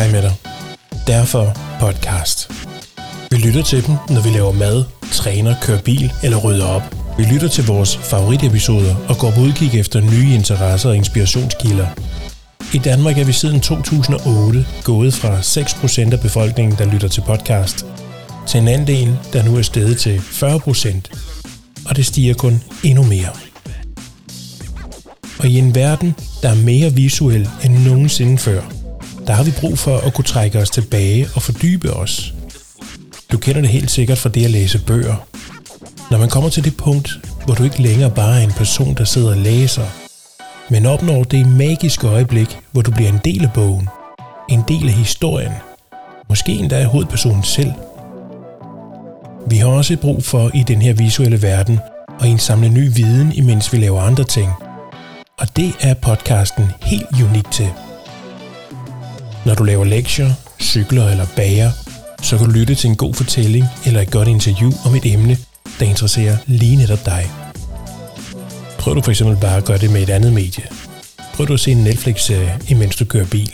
Hej med dig. Derfor podcast. Vi lytter til dem, når vi laver mad, træner, kører bil eller rydder op. Vi lytter til vores favoritepisoder og går på udkig efter nye interesser og inspirationskilder. I Danmark er vi siden 2008 gået fra 6% af befolkningen, der lytter til podcast, til en andel, der nu er steget til 40%, og det stiger kun endnu mere. Og i en verden, der er mere visuel end nogensinde før, der har vi brug for at kunne trække os tilbage og fordybe os. Du kender det helt sikkert fra det at læse bøger. Når man kommer til det punkt, hvor du ikke længere bare er en person, der sidder og læser, men opnår det magiske øjeblik, hvor du bliver en del af bogen, en del af historien, måske endda af hovedpersonen selv. Vi har også brug for i den her visuelle verden at indsamle ny viden, imens vi laver andre ting – og det er podcasten helt unik til. Når du laver lektier, cykler eller bager, så kan du lytte til en god fortælling eller et godt interview om et emne, der interesserer lige netop dig. Prøv du for eksempel bare at gøre det med et andet medie. Prøv du at se en Netflix-serie, imens du kører bil.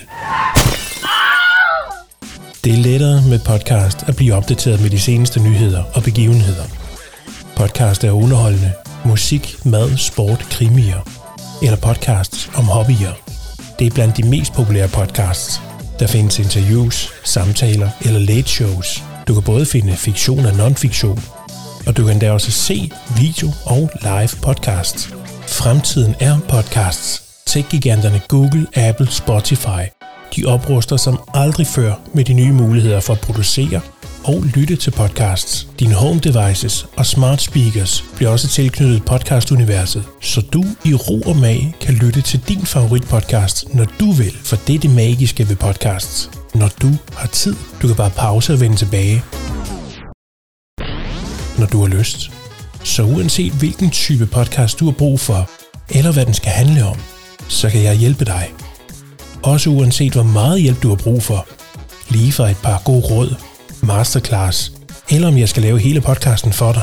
Det er lettere med podcast at blive opdateret med de seneste nyheder og begivenheder. Podcast er underholdende, musik, mad, sport, krimier – eller podcasts om hobbyer. Det er blandt de mest populære podcasts. Der findes interviews, samtaler eller late shows. Du kan både finde fiktion og non-fiktion, og du kan da også se video og live podcasts. Fremtiden er podcasts. Tech-giganterne Google, Apple, Spotify, de opruster som aldrig før med de nye muligheder for at producere og lytte til podcasts. Dine home devices og smart speakers bliver også tilknyttet podcastuniverset, så du i ro og mag kan lytte til din favoritpodcast, når du vil, for det er det magiske ved podcasts. Når du har tid, du kan bare pause og vende tilbage, når du har lyst. Så uanset hvilken type podcast du har brug for, eller hvad den skal handle om, så kan jeg hjælpe dig. Også uanset hvor meget hjælp du har brug for. Lige fra et par gode råd masterclass, eller om jeg skal lave hele podcasten for dig.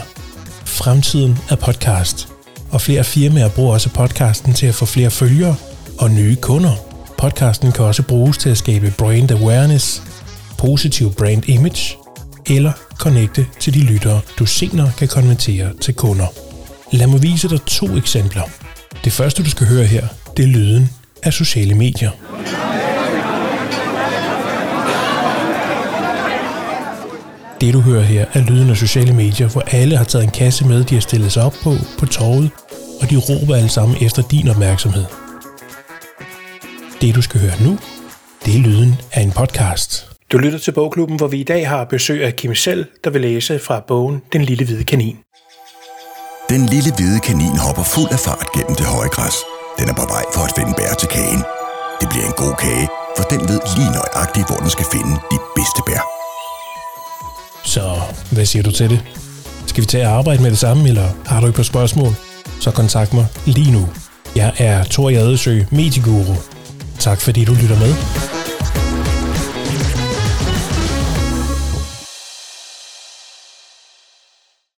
Fremtiden er podcast, og flere firmaer bruger også podcasten til at få flere følgere og nye kunder. Podcasten kan også bruges til at skabe brand awareness, positiv brand image, eller connecte til de lyttere, du senere kan konvertere til kunder. Lad mig vise dig to eksempler. Det første, du skal høre her, det er lyden af sociale medier. Det du hører her er lyden af sociale medier, hvor alle har taget en kasse med, de har stillet sig op på, på torvet, og de råber alle sammen efter din opmærksomhed. Det du skal høre nu, det er lyden af en podcast. Du lytter til Bogklubben, hvor vi i dag har besøg af Kim Selv, der vil læse fra bogen Den lille hvide kanin. Den lille hvide kanin hopper fuld af fart gennem det høje græs. Den er på vej for at finde bær til kagen. Det bliver en god kage, for den ved lige nøjagtigt, hvor den skal finde de bedste bær. Så hvad siger du til det? Skal vi tage arbejde med det samme, eller har du et par spørgsmål? Så kontakt mig lige nu. Jeg er Tor Jadesø, Medieguru. Tak fordi du lytter med.